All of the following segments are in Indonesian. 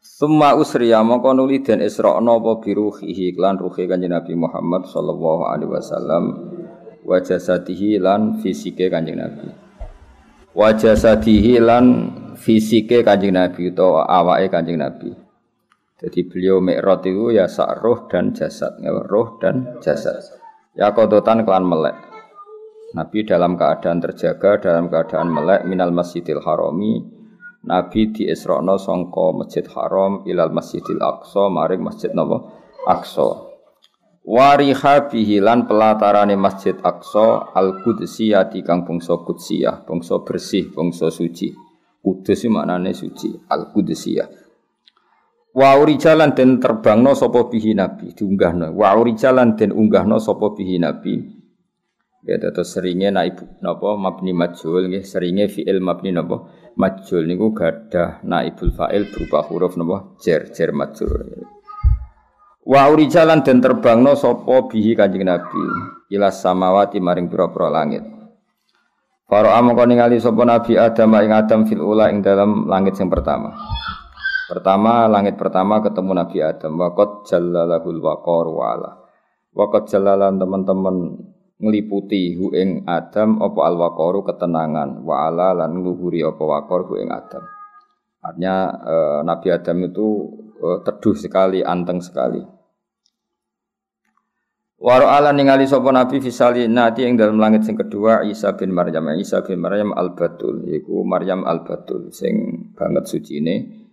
Summa usriya mongko nuli den isra'na apa biruhihi lan ruhi Kanjeng Nabi Muhammad sallallahu alaihi wasallam wa jasadihi lan fisike Kanjeng Nabi. Wa jasadihi lan fisike Kanjeng Nabi utawa awake Kanjeng Nabi. Jadi beliau mi'raj itu ya sak roh dan jasad, ya roh dan jasad. Ya kodotan kelan melek. Nabi dalam keadaan terjaga, dalam keadaan melek minal masjidil harami, Nabi di Isra'na sangka Masjid Haram ilal Masjidil Aqsa maring Masjid napa Aqsa. Wariha bihi lan pelatarane Masjid Aqsa al Qudsiyati kang bangsa Qudsiyah, bangsa bersih, bangsa suci. Kudus maknane suci, al Qudsiyah. Wa urijalan den terbangno sapa bihi nabi diunggahno. Wa urijalan den unggahno sapa bihi nabi Ya terus seringnya naib napa mabni majul nggih seringnya fiil mabni napa majul niku gadah naibul fa'il berupa huruf napa jer jer majul. Wa urijalan den terbangno sapa bihi Kanjeng Nabi ila samawati maring pira-pira langit. Para amangka ningali sapa Nabi Adam ing Adam fil ula ing dalam langit yang pertama. Pertama langit pertama ketemu Nabi Adam waqad jallalahul waqar wa ala. Waqad jallalan teman-teman ngliputi hu ing Adam apa alwaqaru ketenangan wa ala lan ngluhuri apa waqar hu ing Adam. Artinya e, Nabi Adam itu e, teduh sekali, anteng sekali. Waro ala ningali sapa Nabi fisali nati ing dalam langit sing kedua Isa bin Maryam. Isa bin Maryam al-Batul yaiku Maryam al-Batul sing banget sucine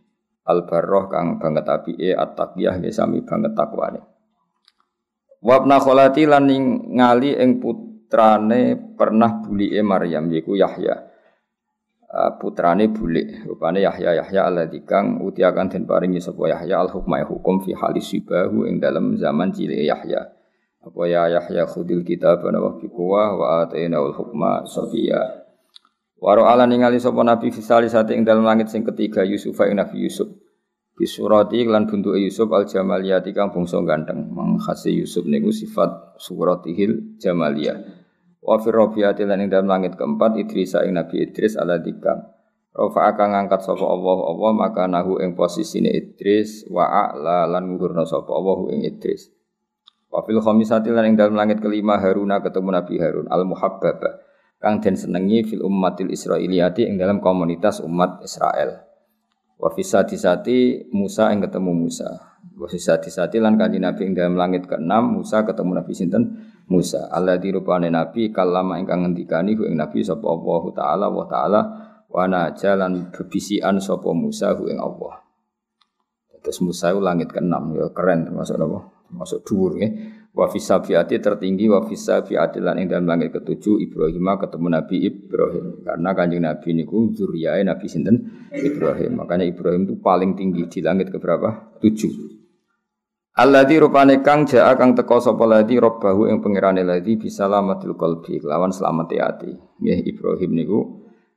al-Barroh kang banget apike at-taqiyah sami banget takwane. Wabna kholati lan ngali ing putrane pernah bulike Maryam yiku Yahya. Uh, putrane bulik rupane Yahya Yahya alladzi kang utiakan den paringi sapa Yahya al hukma hukum fi halis sibahu ing dalam zaman cilik Yahya. Apa ya Yahya khudil kitab wa fi quwah wa ataina al hukma safiya. Waro ala ningali sapa Nabi fisali sate ing dalam langit sing ketiga Yusuf ing Nabi Yusuf. Bisurati lan bentuke Yusuf al jamaliyati kang bangsa ganteng. Mangkhase Yusuf niku sifat suratihil jamaliyah. Wa fi rabiati lan ing dalam langit keempat Idris ing Nabi Idris ala dikang. Rafa akan ngangkat sapa Allah Allah maka nahu ing posisine Idris wa a'la lan ngurna sapa Allah ing Idris. Wa fil khamisati lan ing dalam langit kelima Haruna ketemu Nabi Harun al muhabbaba kang den senengi fil ummatil Israiliyati ing dalam komunitas umat Israel. Wa sati Musa yang ketemu Musa. Wa sati lan kanjeng Nabi ing dalam langit keenam Musa ketemu Nabi sinten Musa. Allah dirupane Nabi kalama ingkang ngendikani hu ing Nabi sapa Allah taala wa taala wa najalan bebisian sapa Musa hu ing Allah. Terus Musa itu langit keenam ya keren termasuk apa? Termasuk dhuwur ya. Wa fisabiati tertinggi wa fisabiati lan ing dalam langit ketujuh Ibrahim ketemu Nabi Ibrahim. Karena kanjeng Nabi niku zuriyah Nabi sinten Ibrahim. Makanya Ibrahim itu paling tinggi di langit ke berapa? Tujuh. Alladzi rupane kang jaa kang teko sapa ladzi robbahu ing pangerane ladzi bisalamatil qalbi lawan selamat ati. Nggih Ibrahim niku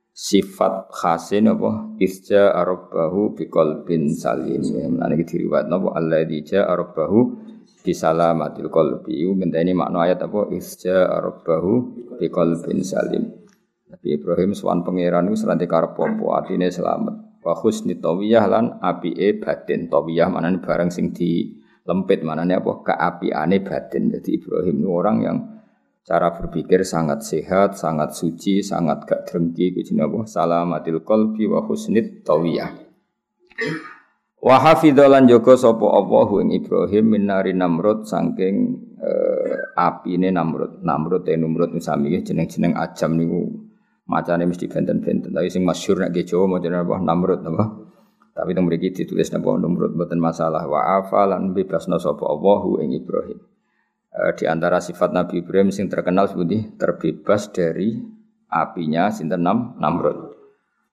sifat khasin apa isja rabbahu biqalbin salim. Menane iki diriwayat napa alladzi jaa rabbahu bisalamatil qalbi. Iku ngenteni makna ayat apa? Isja rabbahu biqalbin salim. Nabi Ibrahim sowan pangeran iku seranti karep apa? Atine selamat. Wa husni tawiyah lan apike batin. Tawiyah manane barang sing di lempit manane apa? Keapiane batin. Jadi Ibrahim itu orang yang cara berpikir sangat sehat, sangat suci, sangat gak drengki. Kuwi apa? Salamatil qalbi wa husnit tawiyah Wa hafidzalan jaga sapa Allah ing Ibrahim minari Namrud saking uh, apine Namrud. Namrud te Namrud sami jeneng-jeneng ajam niku macane mesti benten-benten. Tapi sing masyhur nek ge Jawa macane apa Namrud apa. Tapi teng mriki ditulis napa Namrud mboten masalah. Wa afalan bebasna sapa Allah ing Ibrahim. Uh, di antara sifat Nabi Ibrahim sing terkenal seperti terbebas dari apinya sinten Nam Namrud.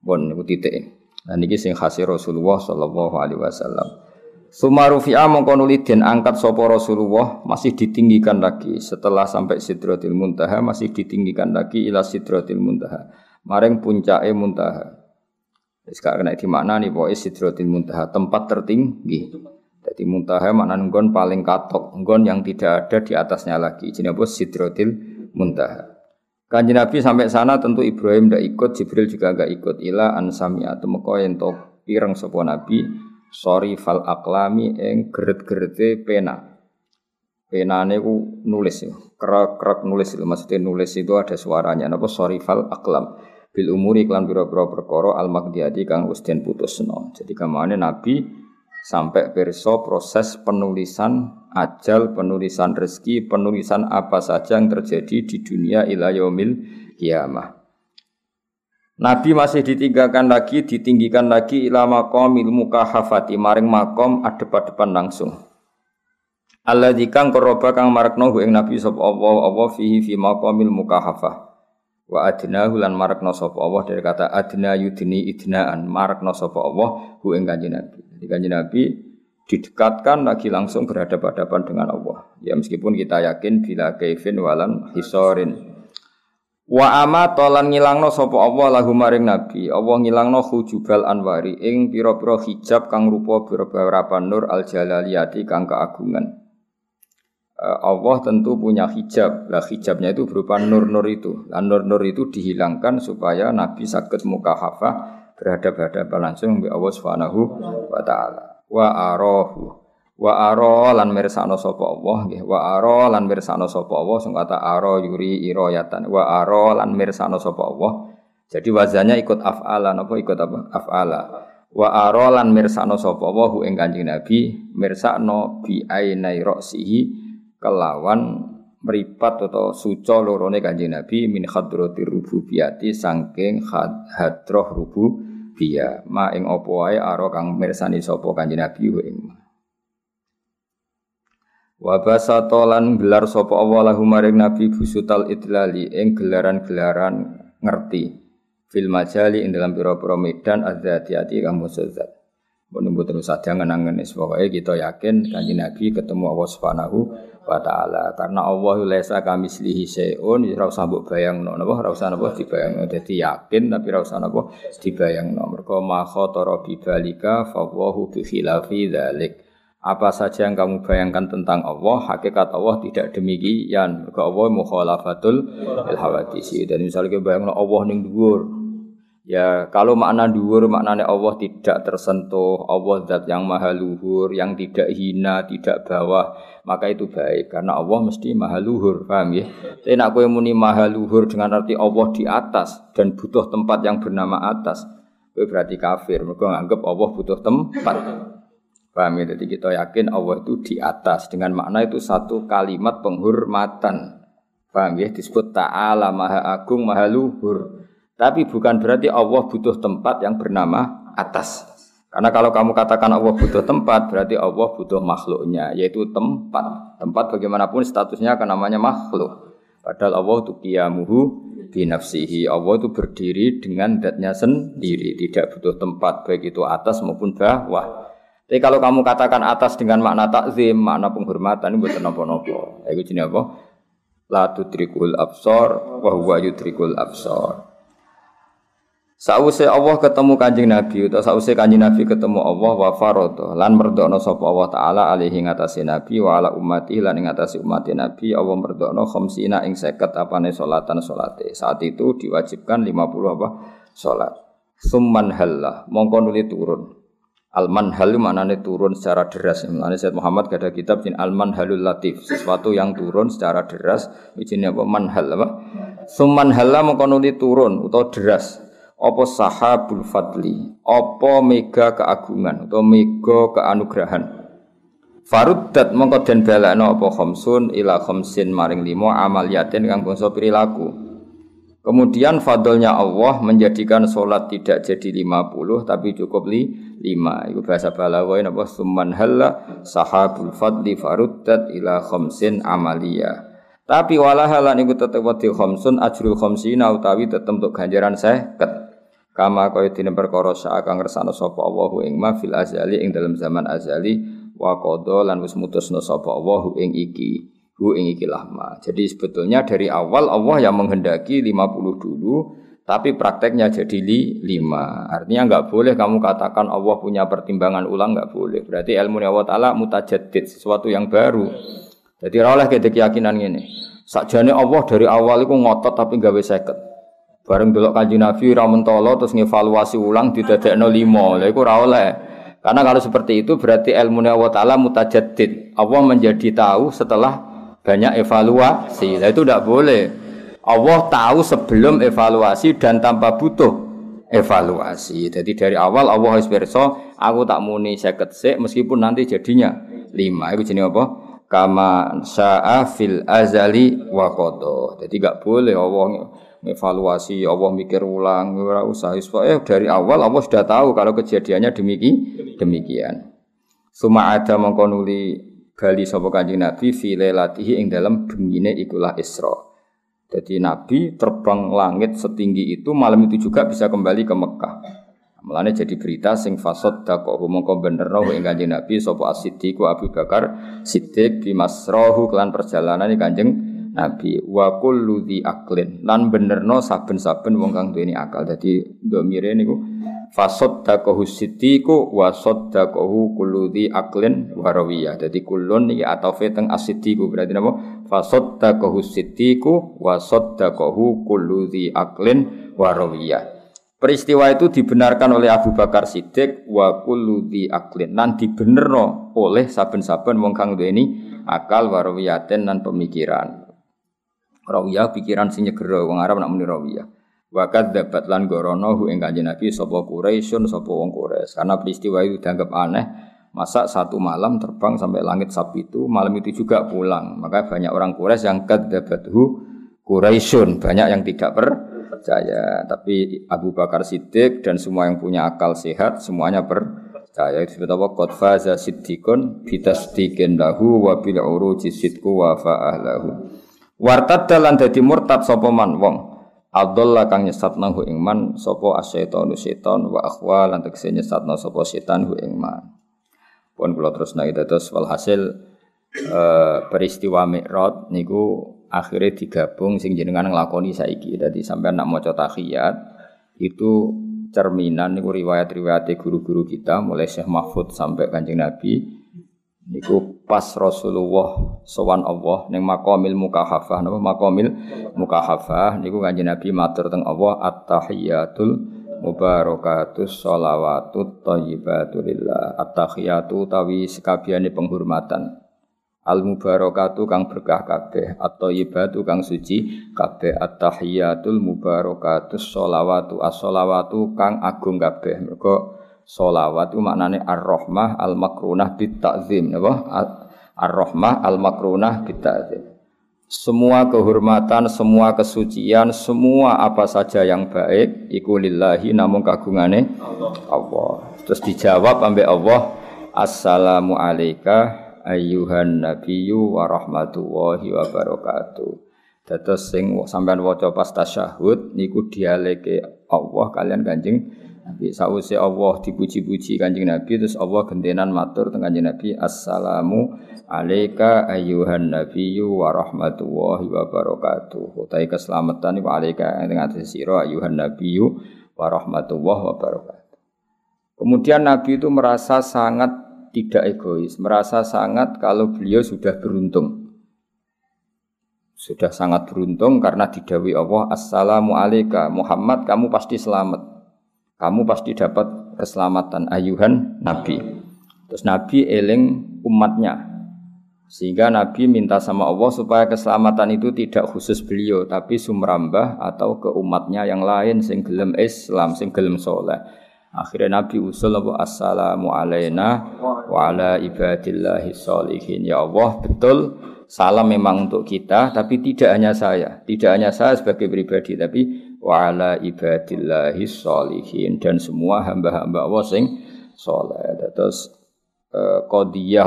Bon niku titik. Nah niki sing khasi Rasulullah sallallahu alaihi wasallam. Sumarufi'a mongko den angkat sapa Rasulullah masih ditinggikan lagi setelah sampai Sidratil Muntaha masih ditinggikan lagi ila Sidratil Muntaha maring puncake Muntaha. Wis gak kena dimaknani pokoke Sidratil Muntaha tempat tertinggi. Jadi Muntaha makna nggon paling katok, nggon yang tidak ada di atasnya lagi. Jenenge apa Sidratil Muntaha. Kanji Nabi sampai sana tentu Ibrahim tidak ikut, Jibril juga enggak ikut. Ila ansami atau meko ento pireng sapa Nabi sorry fal aklami ing geret-gerete pena. Penane ku nulis ya. Kerak-kerak nulis itu maksudnya nulis itu ada suaranya. Napa sorry fal aklam. Bil umuri klan biro-biro perkara al magdiati kang wis den putusno. Jadi kamane Nabi sampai perso proses penulisan ajal, penulisan rezeki, penulisan apa saja yang terjadi di dunia ila yaumil kiamah. Nabi masih ditinggalkan lagi, ditinggikan lagi ila maqamil mukahafati maring makom adep-adepan langsung. Allah dikang koroba kang marakno Nabi sapa Allah Allah fihi fi maqamil mukahafah. Wa adnahu lan marakno sapa Allah dari kata adna yudni idnaan marakno sapa Allah hu ing Nabi. Jadi kanjeng Nabi didekatkan lagi langsung berhadapan-hadapan dengan Allah. Ya meskipun kita yakin bila kaifin walan hisorin Wa ama tolan ngilangno sapa Allah lahu maring nabi. Allah ngilangno hujubal anwari ing pira-pira hijab kang rupa beberapa nur al jalaliyati kang keagungan. Eh, Allah tentu punya hijab. Lah hijabnya itu berupa nur-nur itu. Lah nur-nur itu dihilangkan supaya nabi sakit muka hafah berhadapan-hadapan langsung dengan Allah Subhanahu wa taala. Wa arahu Wa aro lan mirsakno sapa Allah nggih. Wa aro lan mirsakno sapa Allah sing kata aro yuri iroyatan. Wa aro lan mirsakno sapa Allah. Jadi wazannya ikut af'ala napa ikut apa? Af'ala. Wa aro lan mirsakno sapa Allah ing Kanjeng Nabi mirsakno bi ainai ra'sihi kelawan meripat atau suco lorone Kanjeng Nabi min hadratir rububiyati saking hadroh rububiyah. Ma ing apa wae kang mirsani sapa Kanjeng Nabi ing Wa basata lan gelar sapa Allah maring Nabi busutal idlali ing gelaran-gelaran ngerti fil majali ing dalam pira-pira medan adzatiyati kang musazzat. Mbok terus saja ngenangen pokoke kita yakin kanjeng Nabi ketemu Allah Subhanahu wa taala. Karena Allah laisa kamislihi syai'un ora usah mbok bayangno napa? Ora usah napa dibayangno. Dadi yakin tapi ora usah napa dibayangno. Mergo ma khatara bi balika fa bi khilafi dzalik. Apa saja yang kamu bayangkan tentang Allah, hakikat Allah tidak demikian. Mereka Allah mukhalafatul ilhawadisi. Dan misalnya bayangkan Allah ning dhuwur. Ya, kalau makna dhuwur maknanya Allah tidak tersentuh, Allah zat yang maha luhur, yang tidak hina, tidak bawah, maka itu baik karena Allah mesti maha luhur, paham ya? Tapi nak kowe muni maha luhur dengan arti Allah di atas dan butuh tempat yang bernama atas, kowe berarti kafir. Mereka nganggap Allah butuh tempat. Paham ya? Jadi kita yakin Allah itu di atas dengan makna itu satu kalimat penghormatan. Paham ya? Disebut ta'ala maha agung maha luhur. Tapi bukan berarti Allah butuh tempat yang bernama atas. Karena kalau kamu katakan Allah butuh tempat, berarti Allah butuh makhluknya, yaitu tempat. Tempat bagaimanapun statusnya akan namanya makhluk. Padahal Allah itu kiamuhu binafsihi. Allah itu berdiri dengan datnya sendiri, tidak butuh tempat, baik itu atas maupun bawah. Tapi kalau kamu katakan atas dengan makna takzim, makna penghormatan ini bukan nopo-nopo. Itu jenis apa? La tudrikul absor, wa yudrikul absor. Sausé Allah ketemu Kanjeng Nabi atau sausé Kanjeng Nabi ketemu Allah wa farada lan merdokno sapa Allah taala alaihi ngatasi Nabi wa ala ummati lan ing umat Nabi Allah merdokno khamsina ing 50 apane salatan salate. Saat itu diwajibkan 50 apa? salat. Summan halla mongko nuli turun. Alman halu maknanya turun secara deras. Maknanya Said Muhammad ada kitab jin Alman halul latif, sesuatu yang turun secara deras. Ini apa? Manhal apa? Suman hala mengkonuli turun atau deras. Apa sahabul fadli? Apa mega keagungan atau mega keanugerahan? Faruddat mongko den balakno apa khamsun ila khamsin maring limo amaliatin kang bangsa perilaku. Kemudian fadlnya Allah menjadikan sholat tidak jadi 50 tapi cukup li, 5. Itu bahasa Balawai apa summan halla sahabul fadli faruddat ila khamsin amalia. Tapi walahalan itu tetap wadi khamsun ajrul khamsina utawi tetap untuk ganjaran seket. Kama kaya dene perkara sak kang ngersano sapa Allahu ing ma fil azali ing dalam zaman azali wa qada lan wis mutusna sapa Allah ing iki hu ing iki lama. Jadi sebetulnya dari awal Allah yang menghendaki 50 dulu tapi prakteknya jadi li, lima. Artinya nggak boleh kamu katakan Allah punya pertimbangan ulang nggak boleh. Berarti ilmu Allah Taala mutajadid sesuatu yang baru. Jadi oleh kita keyakinan ini. Sakjane Allah dari awal itu ngotot tapi nggak bisa seket. Bareng dulu kaji Nabi ra mentolo terus ngevaluasi ulang didadekno lima. Lha iku ora oleh. Karena kalau seperti itu berarti ilmu Allah Taala mutajadid. Allah menjadi tahu setelah banyak evaluasi. Nah itu tidak boleh. Allah tahu sebelum evaluasi dan tanpa butuh evaluasi. Jadi dari awal Allah harus berso, aku tak muni seket sek meskipun nanti jadinya lima. Itu jenis apa? Kama sa'a fil azali wa kodo. Jadi gak boleh Allah evaluasi, Allah mikir ulang, ora usah. Eh dari awal Allah sudah tahu kalau kejadiannya demikian. demikian. Suma ada mengkonuli bali sapa kanjeng Nabi fi lailatihi ing dalam bengine ikulah Isra. Jadi Nabi terbang langit setinggi itu malam itu juga bisa kembali ke Mekah. Mulane jadi berita sing fasad dakok mongko benerno ing Kanjeng Nabi sapa As-Siddiq Abu Bakar Siddiq bi masrahu kelan perjalanan Kanjeng Nabi wa kullu dzi aklin lan benerno saben-saben wong kang duweni akal. Dadi domire niku fasaddaqahu siddiqu wa saddaqahu kullu dzi aqlin wa rawiyah. Dadi kulun iki atafe teng as-siddiqu berarti napa? Fasaddaqahu siddiqu wa saddaqahu kullu dzi aqlin wa rawiyah. Peristiwa itu dibenarkan oleh Abu Bakar Siddiq wa kullu dzi aqlin lan dibenerno oleh saben-saben wong kang duweni akal wa rawiyaten lan pemikiran. Rawiyah pikiran sing nyegera wong Arab nak muni rawiyah. Wakat dapat lan gorono hu ing kanjeng Nabi sapa Quraisyun sapa wong Quraisy. Karena peristiwa itu dianggap aneh, masa satu malam terbang sampai langit itu malam itu juga pulang. Maka banyak orang Quraisy yang hu Quraisyun, banyak yang tidak percaya. Tapi Abu Bakar Siddiq dan semua yang punya akal sehat semuanya percaya. Itu sebut apa? Qad faza siddiqun bitasdiqin lahu wa bil uruji sidqu wa fa'ahlahu. Wartad dalan dadi murtad sapa man wong Abdullah kang nyesatna hu ing man sapa asyaitonu setan wa akhwa lan tekse nyesatna sapa setan hu ing man. Pun kula terus naik terus walhasil uh, peristiwa Mi'raj niku akhirnya digabung sing jenengan nglakoni saiki. Dadi sampean nak maca tahiyat itu cerminan niku riwayat-riwayat guru-guru kita mulai Syekh Mahfud sampai Kanjeng Nabi. Niku pas Rasulullah sowan Allah ning maqamil mukahafah napa maqamil mukahafah niku Kanjeng Nabi matur teng Allah at-tahiyatul mubarakatus sholawatut thayyibatu lillah. At-tahiyatu tawi sekabehane penghormatan al mubarakatu kang berkah kabeh at-thayyibatu kang suci kabeh at-tahiyatul mubarakatus sholawatu as-sholawatu kang agung kabeh mergo Solawat itu maknanya ar-rahmah al-makrunah bit-ta'zim. Ar-rahmah al-makrunah bit-ta'zim. Semua kehormatan, semua kesucian, semua apa saja yang baik iku lillahi namun kagungane Allah. Allah. Terus dijawab sampai Allah, Assalamu alayka ayyuhan nabiyyu wa rahmatullahi wa barakatuh. Dados sing sampean waca pas tasyahud niku dialeke Allah kalian Kanjeng Nabi sause Allah dipuji-puji Kanjeng Nabi terus Allah gentenan matur teng Kanjeng Nabi assalamu alayka ayyuhan nabiyyu wa rahmatullahi wa barakatuh. Utai keselamatan iku alayka ing atas sira ayyuhan nabiyyu wa rahmatullahi wa barakatuh. Kemudian Nabi itu merasa sangat tidak egois, merasa sangat kalau beliau sudah beruntung. Sudah sangat beruntung karena didawi Allah Assalamu alayka Muhammad kamu pasti selamat kamu pasti dapat keselamatan ayuhan Nabi. Terus Nabi eling umatnya. Sehingga Nabi minta sama Allah supaya keselamatan itu tidak khusus beliau, tapi sumrambah atau ke umatnya yang lain sing gelem Islam, sing gelem soleh. Akhirnya Nabi usul apa assalamu alaina wa ala ibadillahi sholihin. Ya Allah, betul salam memang untuk kita, tapi tidak hanya saya, tidak hanya saya sebagai pribadi, tapi wa ala ibadillahi sholihin dan semua hamba-hamba Allah sing soleh. Terus eh,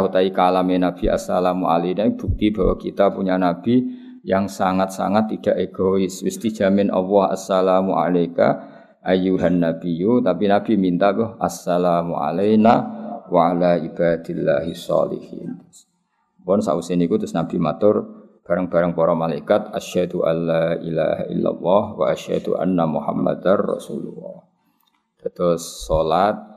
utai kalame Nabi assalamu alaihi bukti bahwa kita punya nabi yang sangat-sangat tidak egois. Wis dijamin Allah assalamu alaika ayyuhan nabiyyu tapi nabi minta kok assalamu alaina wa ala ibadillahi sholihin. Bon sausen niku terus Nabi matur bareng-bareng para malaikat asyhadu alla ilaha illallah wa asyhadu anna muhammadar rasulullah. Terus salat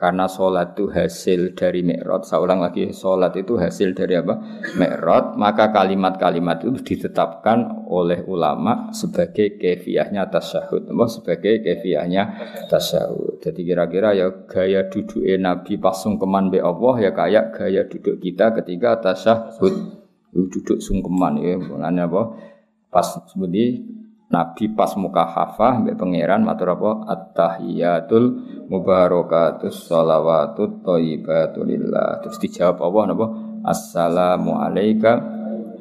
karena sholat itu hasil dari mi'rad, saya ulang lagi, sholat itu hasil dari apa? Mi'rad, maka kalimat-kalimat itu ditetapkan oleh ulama sebagai kefiahnya tasyahud, sebagai kefiahnya tasyahud. Jadi kira-kira ya gaya duduk Nabi pas sungkeman be Allah ya kayak gaya duduk kita ketika tasyahud. Duduk sungkeman ya, mulanya apa? Pas seperti Nabi pas muka hafah mbek pangeran matur apa at-tahiyatul mubarakatus shalawatut. Terus dijawab Allah napa? Assalamu alayka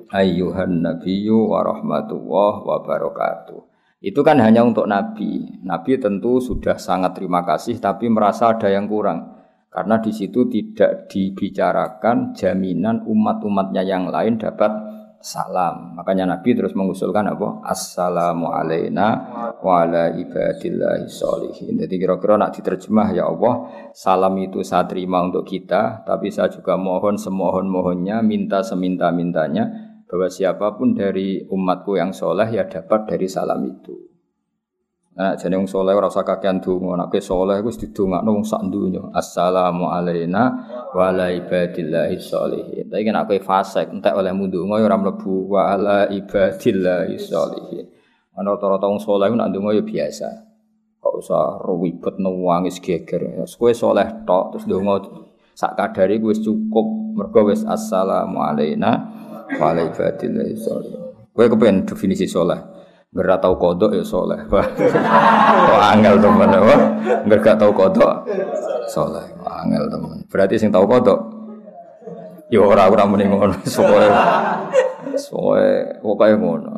ayyuhan nabiyyu wa rahmatullah wa barakatuh. Itu kan hanya untuk Nabi. Nabi tentu sudah sangat terima kasih tapi merasa ada yang kurang. Karena di situ tidak dibicarakan jaminan umat-umatnya yang lain dapat salam. Makanya Nabi terus mengusulkan apa? Assalamu alaina wa ala ibadillahi sholihin. Jadi kira-kira nak diterjemah ya Allah, salam itu saya terima untuk kita, tapi saya juga mohon semohon-mohonnya, minta seminta-mintanya bahwa siapa pun dari umatku yang soleh ya dapat dari salam itu. Nah, jadi wong soleh ora usah kakean donga, nek soleh wis didongakno wong sak donya. Assalamu alaina wa ala. Tapi nek kowe fasik entek oleh ya ora mlebu wa ala ibadillahi sholihin. Ana rata-rata nek ndonga ya biasa. Kok usah ribet nangis geger. Kowe soleh tok terus ndonga sak kadare wis cukup mergo wis assalamu alaina wa ala kepen definisi soleh? Nggak tahu kodok ya soleh. Kok angel teman apa? Nggak tahu kodok soleh. Angel teman. Berarti sing tahu kodok. Ya ora ora muni ngono. Soe soe pokoke ngono.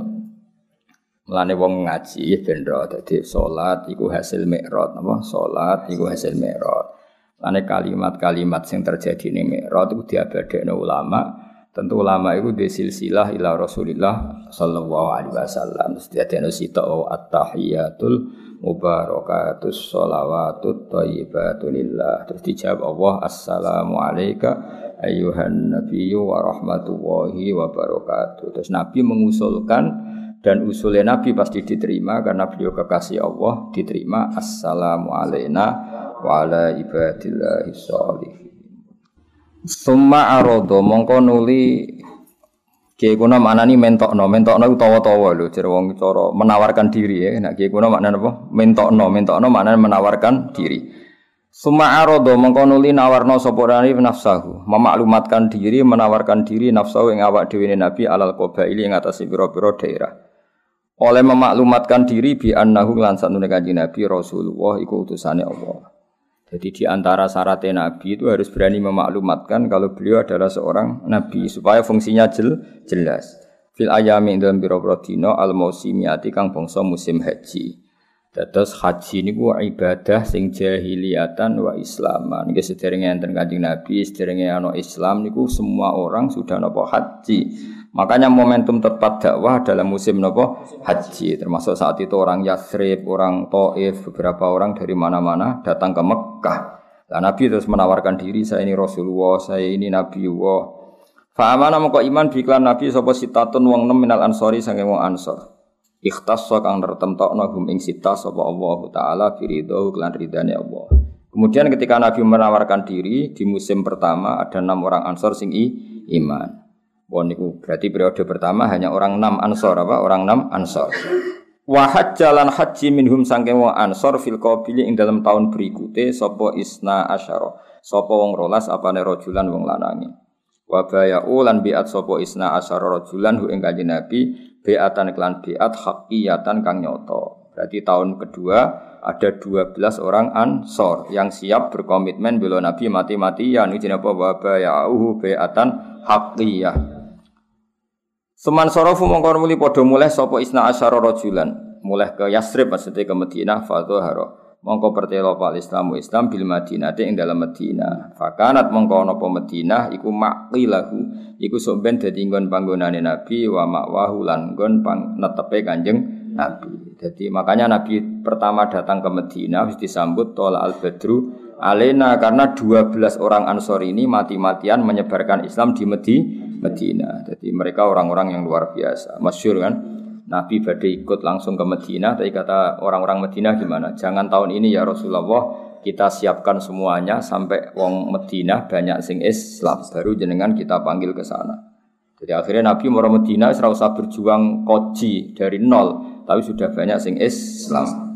Mulane wong ngaji ben ro dadi salat iku hasil mikrot apa? Salat iku hasil mikrot. Lane kalimat-kalimat sing terjadi ning mikrot iku diabadekno ulama Tentu ulama itu di silsilah ila Rasulillah sallallahu alaihi wasallam. Dia ada sita at-tahiyatul mubarakatus sholawatut thayyibatulillah. Terus dijawab Allah assalamu alayka ayyuhan nabiyyu wa rahmatullahi wa barakatuh. Terus Nabi mengusulkan dan usulnya Nabi pasti diterima karena beliau kekasih Allah diterima assalamu alayna wa ala ibadillahi sholihin. Summa arodo mongko nuli Kiai kuna maknani mentokno, mentokno utawa-tawa lho, jare wong cara menawarkan diri ya. Nek kiai kuna maknane apa? Mentokno, mentokno maknane menawarkan diri. Suma arodo mongko nuli nawarno sapa rani nafsahu, memaklumatkan diri, menawarkan diri nafsahu ing awak dhewe Nabi alal qabaili ing atase pira-pira daerah. Oleh memaklumatkan diri bi annahu lan satune kanjeng Nabi Rasulullah iku utusane Allah. Jadi di antara syarat Nabi itu harus berani memaklumatkan kalau beliau adalah seorang Nabi supaya fungsinya jel, jelas. Fil ayami dalam biro dino al mausimiati kang bangsa musim haji. Dados haji niku ibadah sing jahiliyatan wa islaman. Nggih sederenge enten Kanjeng Nabi, sederenge ana Islam niku semua orang sudah napa haji. Makanya momentum tepat dakwah dalam musim nopo haji, termasuk saat itu orang Yathrib, orang Taif, beberapa orang dari mana-mana datang ke Mekah. Nah, Nabi terus menawarkan diri, saya ini Rasulullah, saya ini Nabi Allah. Fa'amana moko iman biklan Nabi sapa sitatun wong nem minal ansori sange wong ansor. Ikhtasso kang nertemtokno hum ing sita sapa Allah taala firidho klan ridane Allah. Kemudian ketika Nabi menawarkan diri di musim pertama ada enam orang ansor sing iman. Wah berarti periode pertama hanya orang enam ansor apa? Orang enam ansor. Wahad jalan haji minhum sangke wong ansor fil qabili ing dalam tahun berikutnya sopo isna asyara. Sopo wong rolas apa rojulan wong lanangi. Wa ulan biat sopo isna asyara rojulan hu ing kanjeng Nabi biatan klan biat hakiyatan kang nyoto. Berarti tahun kedua ada 12 orang ansor yang siap berkomitmen bela Nabi mati-matian. Ini apa wa baya'uhu biatan hakiyah. Seman sorofu mongkon muli podo mulai sopo isna asyara rojulan mulai ke Yasrib maksudnya ke Madinah haro mongko pertelo pal Islamu Islam bil Madinah ing dalam Madinah fakanat mongko nopo Madinah iku maqilahu iku somben dadi nggon panggonane Nabi wa makwahu lan pang netepe Kanjeng Nabi. Jadi makanya Nabi pertama datang ke Madinah harus disambut tol al badru Alena karena 12 orang Ansor ini mati-matian menyebarkan Islam di Medi, Medina. Jadi mereka orang-orang yang luar biasa. Masyur kan? Nabi badai ikut langsung ke Medina, tapi kata orang-orang Medina gimana? Jangan tahun ini ya Rasulullah kita siapkan semuanya sampai wong Medina banyak sing Islam baru jenengan kita panggil ke sana. Jadi akhirnya Nabi mau Medina serasa berjuang koji dari nol, tapi sudah banyak sing Islam.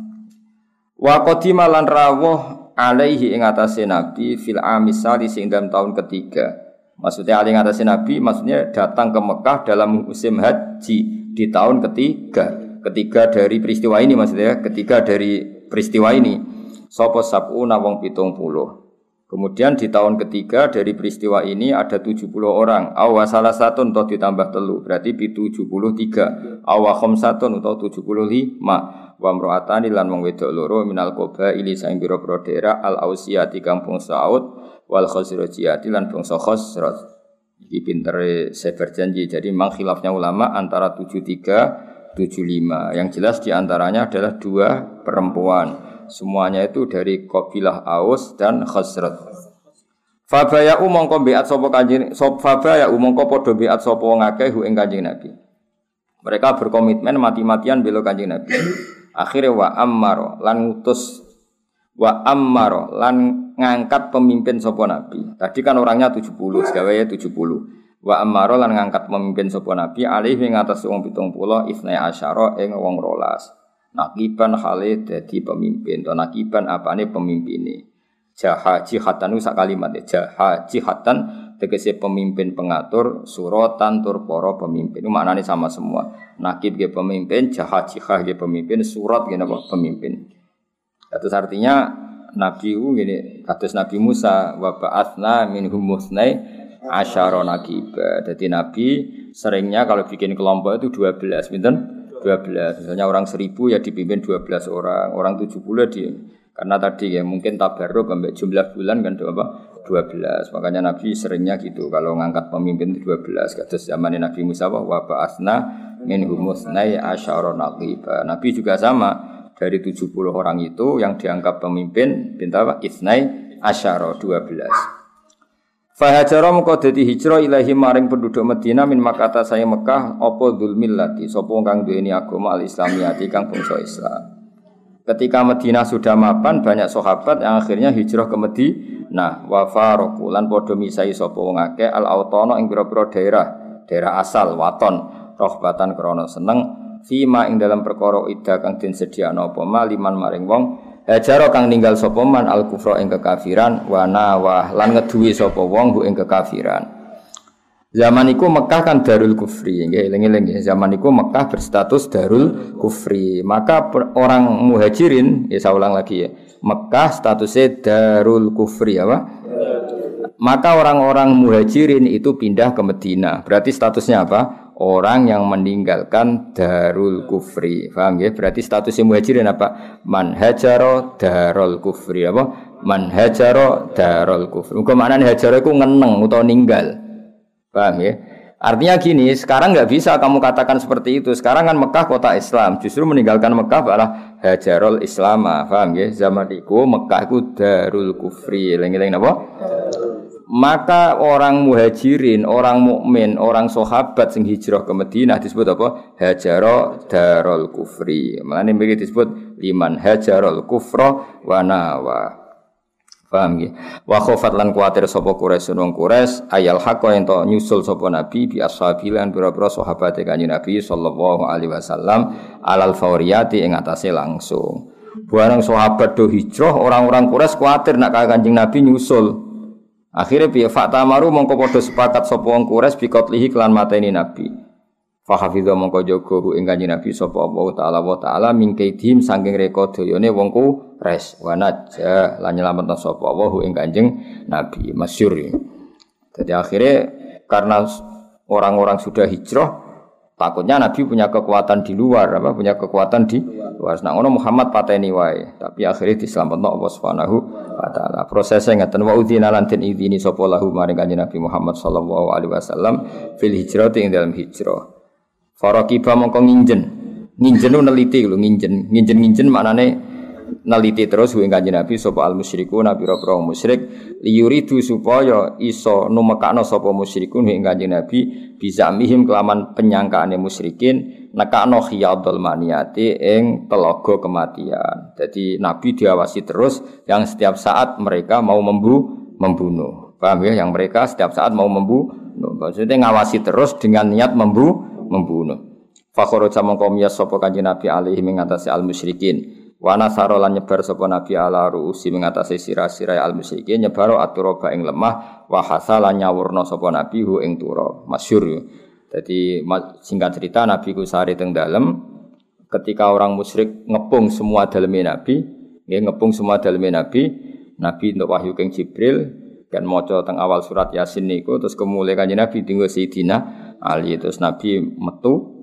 Wa qadima lan rawuh alaihi ing atase Nabi fil amisali sing dalam tahun ketiga. Maksudnya alaihi atase Nabi maksudnya datang ke Mekah dalam musim haji di tahun ketiga. Ketiga dari peristiwa ini maksudnya ketiga dari peristiwa ini. Sopo sab'una wong pitung puluh. Kemudian di tahun ketiga dari peristiwa ini ada 70 orang. Awa salah satu atau ditambah telu berarti 73. Awa khomsatun atau 75 wa mro'atani lan wong wedok loro minal koba ili saing biro daerah al ausiyati kampung Saud wal khosrojiyati lan bangsa Khosroj. Iki pintere saya berjanji. Jadi memang khilafnya ulama antara 73 75. Yang jelas di antaranya adalah dua perempuan. Semuanya itu dari kabilah Aus dan Khosroj. Fabaya umongko biat sopo kanjeng sop fabaya umongko podo biat sopo ngakeh hu ing kanjeng Nabi. Mereka berkomitmen mati-matian bela kanjeng Nabi. Akhirnya wa ammaro lan ngutus wa ammaro lan ngangkat pemimpin sopo nabi. Tadi kan orangnya 70, segawe ya 70. Wa ammaro lan ngangkat pemimpin sopo nabi alih ing atas wong 70 isnai asyara ing wong rolas. Nakiban hale dadi pemimpin, to nakiban apane pemimpine. Jaha jihatan itu kalimat ya. Jaha jihatan tegese pemimpin pengatur suratan tur para pemimpin. Itu maknanya sama semua. Nakib ge pemimpin, jaha jihah ge pemimpin, surat ge pemimpin. Itu artinya Nabi u gini, kados Nabi Musa wa ba'atsna minhum musnai asyara nakiba. Jadi Nabi seringnya kalau bikin kelompok itu 12, pinten? 12. Misalnya orang seribu ya dipimpin 12 orang, orang 70 di karena tadi ya mungkin tabarruk sampai jumlah bulan kan apa? 12. Makanya Nabi seringnya gitu kalau ngangkat pemimpin itu 12. Kata zaman Nabi Musa wa ba'asna min humusnai asyara naqiba. Nabi juga sama dari 70 orang itu yang dianggap pemimpin pinta? Isnai asyara 12. Fahajara muka dadi hijrah ilahi maring penduduk Medina min makata saya Mekah apa dzulmillati sapa kang duweni agama al-islamiyati kang bangsa Islam. Ketika Medina sudah mapan, banyak sahabat yang akhirnya hijrah ke Medina. Wa faroku lan padha misai sapa wong akeh al autono ing pira-pira daerah, daerah asal waton, rohbatan krana seneng fima ing dalam perkara ida kang den sediakno apa liman maring wong Hajaro kang ninggal sapa man al kufra ing kekafiran wa nawah lan ngeduwi sapa wong hu ing kekafiran. Zaman itu Mekah kan darul kufri, nggih eling-eling Zaman itu Mekah berstatus darul kufri. Maka orang muhajirin, ya saya ulang lagi ya. Mekah statusnya darul kufri apa? Maka orang-orang muhajirin itu pindah ke Medina. Berarti statusnya apa? Orang yang meninggalkan darul kufri. Paham ya? Berarti statusnya muhajirin apa? Man hajaro darul kufri apa? Man hajaro darul kufri. Muga maknane hajaro iku ngeneng utawa ninggal. Paham ya? Artinya gini, sekarang nggak bisa kamu katakan seperti itu. Sekarang kan Mekah kota Islam, justru meninggalkan Mekah adalah hajarul Islam. Paham ya? Zaman itu Mekah itu darul kufri. Lengi-lengi apa? Maka orang muhajirin, orang mukmin, orang sahabat sing hijrah ke Madinah disebut apa? Hajaro darul kufri. Malah ini disebut liman hajarul kufro wa nawa. Paham nggih. Wa khofat lan kuwatir sapa Quraisy wong Quraisy ayal haqqo ento nyusul sapa Nabi bi ashabi lan pira-pira sahabate Kanjeng Nabi sallallahu alaihi wasallam alal fauriyati ing atase langsung. Barang sahabat do hijrah orang-orang Quraisy kuwatir nak Kanjeng Nabi nyusul. Akhirnya piye fakta maru mongko padha sepakat sapa wong Quraisy bi qatlihi kelan mateni Nabi. Fahafidha mongko jaga ing kanjeng Nabi sapa Allah taala wa taala mingkaidim saking reka dayane wong res wa najja lan nyelametno sapa Allah ing kanjeng Nabi masyhur. Jadi akhirnya karena orang-orang sudah hijrah takutnya Nabi punya kekuatan di luar apa punya kekuatan di luar. Nah ngono Muhammad pateni wae tapi akhirnya diselametno Allah Subhanahu wa taala. Prosesnya ngeten wa udzina lan den idini sapa lahu maring kanjeng Nabi Muhammad sallallahu alaihi wasallam fil hijrah ing dalam hijrah. Farakiba mongko nginjen. Nginjen neliti lho nginjen. Nginjen-nginjen maknane neliti terus ing kanjeng Nabi sapa al musyriku nabi pira musyrik liyuridu supaya iso numekakno sapa musyrikun ing kanjeng Nabi bisa mihim kelaman penyangkaane musyrikin nekakno khiyadul maniati ing telogo kematian. Jadi Nabi diawasi terus yang setiap saat mereka mau membu membunuh. Paham ya? Yang mereka setiap saat mau membunuh. Maksudnya ngawasi terus dengan niat membu membunuh. Fakhoroja mongko miyas sapa kanjeng Nabi alaihi mengatasi al musyrikin. Wa nasara lan nyebar sapa Nabi ala ruusi mengatasi sira-sira al musyrikin nyebaro aturoba ing lemah wa hasala nyawurna Nabi hu ing turab. Masyhur. Jadi singkat cerita Nabi ku sari teng dalem ketika orang musyrik ngepung semua daleme Nabi, nggih ngepung semua daleme Nabi, Nabi untuk wahyu keng Jibril kan maca teng awal surat Yasin niku terus kemuliaan kanjeng Nabi tinggal Sayyidina Ali terus Nabi metu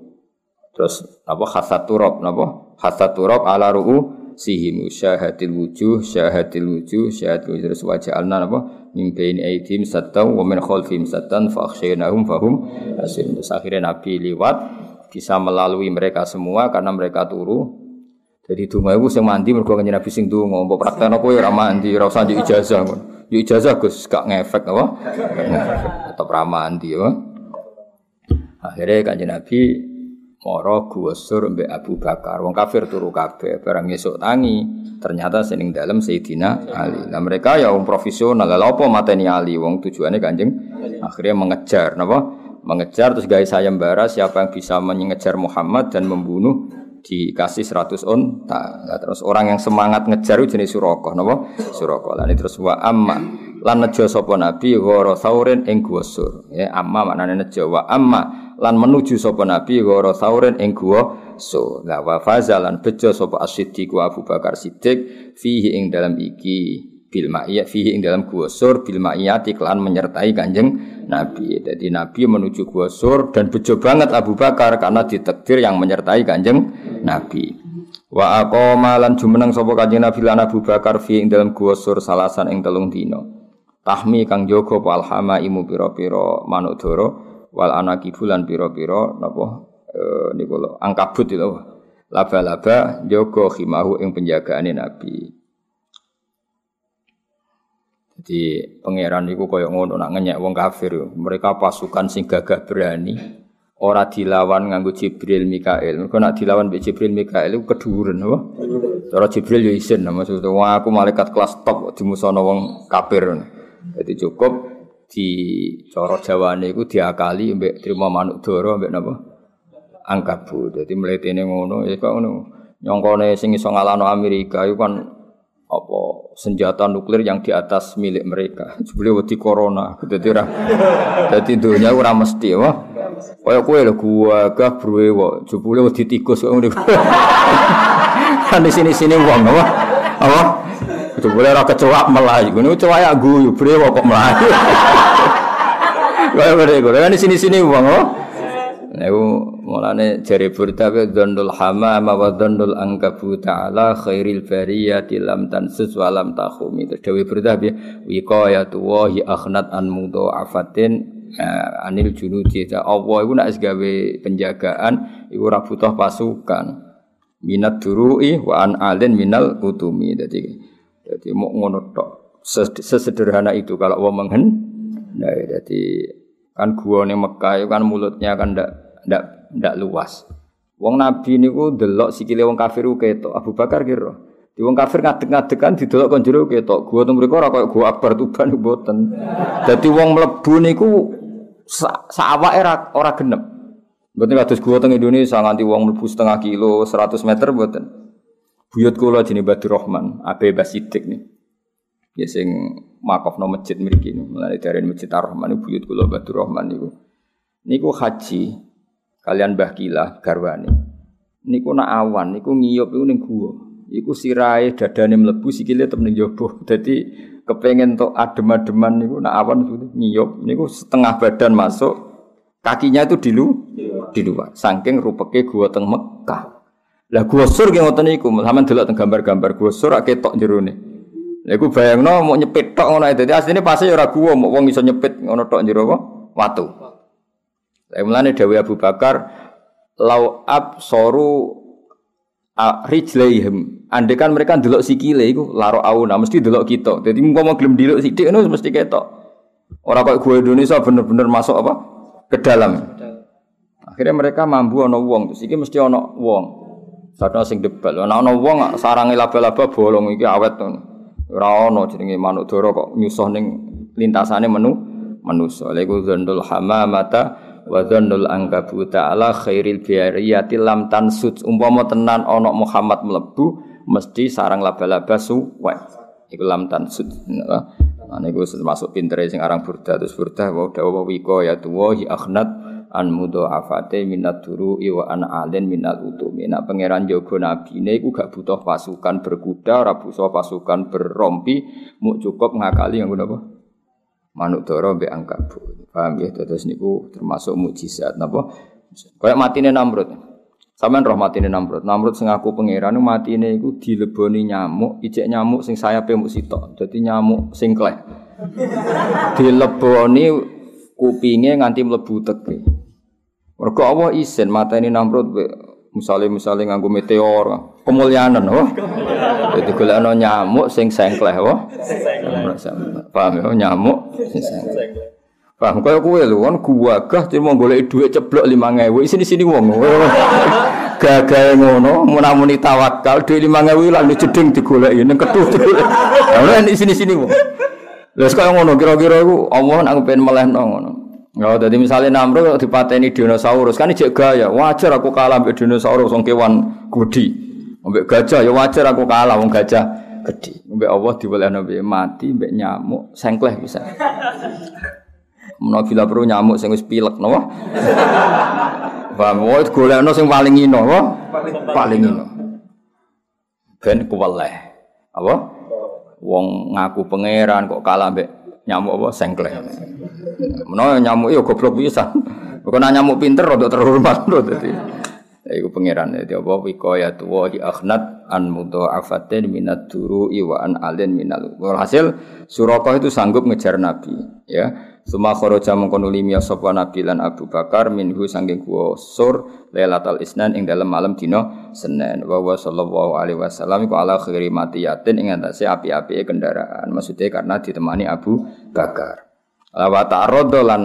Terus apa hasad turab napa? Hasad turab ala ru'u sihim syahadil wujuh syahadil wujuh syahadil wujuh. Terus waja'alna napa min baini aidim sattan wa min khalfihim sattan fa akhshaynahum fahum asim terus akhirnya Nabi liwat bisa melalui mereka semua karena mereka turu. Jadi donga iku sing mandi mergo kanjeng Nabi sing donga mbok praktekno kowe ora mandi ora usah ijazah. Ngono ijazah Gus gak ngefek apa? Tetep ra mandi apa? Akhirnya kanjeng Nabi Moro gusur mbek Abu Bakar. Wong kafir turu kabeh, barang esuk tangi. Ternyata sening dalam Sayyidina Ali. Nah mereka ya wong profesional. Lah apa mateni Ali? Wong tujuannya Kanjeng akhirnya mengejar napa? Mengejar terus guys sayembara siapa yang bisa mengejar Muhammad dan membunuh dikasih 100 unta. Nah, terus orang yang semangat ngejar itu jenis Suroko, napa? Suroko. Lah terus wa amma lan nejo sapa nabi ghara sauren ing gusur. Ya amma maknane nejo wa amma lan menuju sapa nabi ghara sauren ing guwa so la wa fazalan bejo sapa as-siddiq Abu Bakar Siddiq fihi ing dalam iki bil ma'iyah fihi ing dalam gua sur bil ma'iyati menyertai kanjeng Nabi. Jadi Nabi menuju gua sur dan bejo banget Abu Bakar karena ditakdir yang menyertai kanjeng Nabi. Wa aqama lan jumeneng sapa kanjeng Nabi lan Abu Bakar fi ing dalam gua sur salasan ing telung dino. Tahmi kang jaga palhama imu pira-pira manuk dara wal anaki bulan piro-piro napa e, niku angkabut itu laba-laba jaga khimahu ing penjagaane nabi jadi pangeran niku kaya ngono nak ngenyek wong kafir mereka pasukan sing gagah berani ora dilawan nganggo Jibril Mikael. Mergo nak dilawan mbek Jibril Mikael iku keduren apa? Cara Jibril yo isin maksudnya wah aku malaikat kelas top dimusono wong kafir. Jadi cukup di coro Jawane iku diakali mbek trimo manuk doro mbek napa? Angkabu. Dadi mletene ngono ya kok ngono. Nyongkone sing iso ngalahno Amerika iku kan apa senjata nuklir yang di atas milik mereka. Jebule wedi corona. Dadi ora dadi dunya ora mesti apa. Kaya kowe lho gua gah bruwe. Jebule wedi tikus kok ngene. Kan di sini-sini wong apa? Apa? Itu boleh ora kecoak melayu. Ngono kecoak ya guyu brewo kok melayu. Kaya ngene kok. Kan sini-sini wong oh. Niku mulane jare burda ke dzannul hamama wa dzannul angkabu ta'ala khairil bariyati lam tansus wa lam takhumi. Terus dewe burda bi wiqayatu wa hi akhnat an mudha'afatin eh, anil junudi. Allah iku nek gawe penjagaan iku ora butuh pasukan. Minat duru'i wa an alin minal utumi. Jadi jadi mau ngono tok. Sesederhana itu kalau wong menghen. Nah, jadi kan gua nih Mekah kan mulutnya kan ndak ndak ndak luas. Wong Nabi niku delok sikile wong kafir ku ketok. Abu Bakar kira. Di wong kafir ngadeg-ngadeg kan didelok kon jero ketok. Gua teng mriku ora koyo gua akbar tuban mboten. Dadi wong mlebu niku sawake ora ora genep. Mboten kados gua teng Indonesia nganti wong mlebu setengah kilo, 100 meter mboten. Buyut kula jenenge Badur Rahman, Abe Basidik nih. Ya sing makofno masjid mriki. Mulane dari Masjid Ar-Rahman buyut kula Badur Rahman niku. Niku haji kalian Mbah Kilah garwane. Niku nak awan niku ngiyup niku ning gua. Iku sirahe dadane mlebu sikile tetep ning jaba. Dadi kepengen tok adem-ademan niku nak awan ngiyup niku setengah badan masuk kakinya itu di lu di luar. Saking rupeke gua teng Mekah. Lah gua sur ki ngoten niku, sampean delok teng gambar-gambar gua sur ketok jerone. Lah iku bayangno mau nyepit tok ngono dadi asline pasti ora gua mau wong iso nyepit ngono tok jero apa? Watu. Lah mulane dawuh Abu Bakar lau ab soru rijlaihim. Andai kan mereka delok sikile iku laro auna mesti delok kita. Jadi mau gelem delok sithik ngono mesti ketok. Ora kok gue Indonesia bener-bener masuk apa? ke dalam. Akhirnya mereka mampu ana wong, terus iki mesti ana wong. Sadha sing debal. Ana ana wong sarange laba-laba bolong iki awet to. Ora ana jenenge manuk dara kok nyusuh ning lintasane menu manusa. Lha iku dzandul hamamata wa dzannul angkabuta ala khairil biariyati lam tansut umpama tenan ana Muhammad mlebu mesti sarang laba-laba suwek iku lam tansut nah niku termasuk pintere sing aran burda terus burda wa dawa wiko ya tuwa akhnat an mudhafate minat turu wa an alen minal utumi nak pangeran jaga nabine iku gak butuh pasukan berkuda ora butuh pasukan berrompi mu cukup ngakali nganggo napa manuk dara mbek angkabu. Paham ya? Terus niku termasuk mukjizat napa? Kayak matine Namrud. Sampeyan roh matine Namrud. Namrud sing aku pangeran matine iku dileboni nyamuk, ijek nyamuk sing sayape muk sitok. Dadi nyamuk sing klek. dileboni kupinge nganti mlebu teke. Mergo Allah isin mateni Namrud misalnya misalnya nganggo meteor. Kemuliaan oh. Jadi kalau nyamuk sing sengkleh oh. Paham ya nyamuk sing sengkleh. Paham kaya kue lu kan gua gah mau golek duit ceblok lima ngewe sini sini wong gagal ngono munamuni tawakal duit lima ngewe lalu jeding digolek ini ketuh nah ini sini sini wong. Lalu sekarang ngono kira-kira aku Allah aku pengen meleh ngono. Ya, jadi misalnya Namrud dipateni dinosaurus kan ijek gaya, wajar aku kalah mbek dinosaurus wong kewan gudi. Mbek gajah ya wajar aku kalah wong gajah gede. Mbek Allah diwelehno mbek mati mbek nyamuk sengkleh bisa. Menawa bila perlu nyamuk sing wis pilek napa? Paham, wae golekno sing paling ino, apa? Paling ino. Ben kuweleh. Apa? Wong ngaku pangeran kok kalah mbek nyamuk apa sengkleh. Menawa nyamuk yo goblok pisan. Bukan nyamuk pinter rada terhormat lho dadi. Ya iku pangeran dadi apa wikaya tuwa hi akhnat an mudha'afatin minat duru wa an alin minal. Hasil Suraka itu sanggup ngejar Nabi, ya. Suma kharaja mengkono limya sapa Nabi lan Abu Bakar minhu saking gua sur Lailatul Isnan ing dalam malam dina Senin. Wa wa sallallahu alaihi wasallam iku ala khairi matiyatin ing atase api-api kendaraan. Maksudnya karena ditemani Abu Bakar. Wa ta'arada lan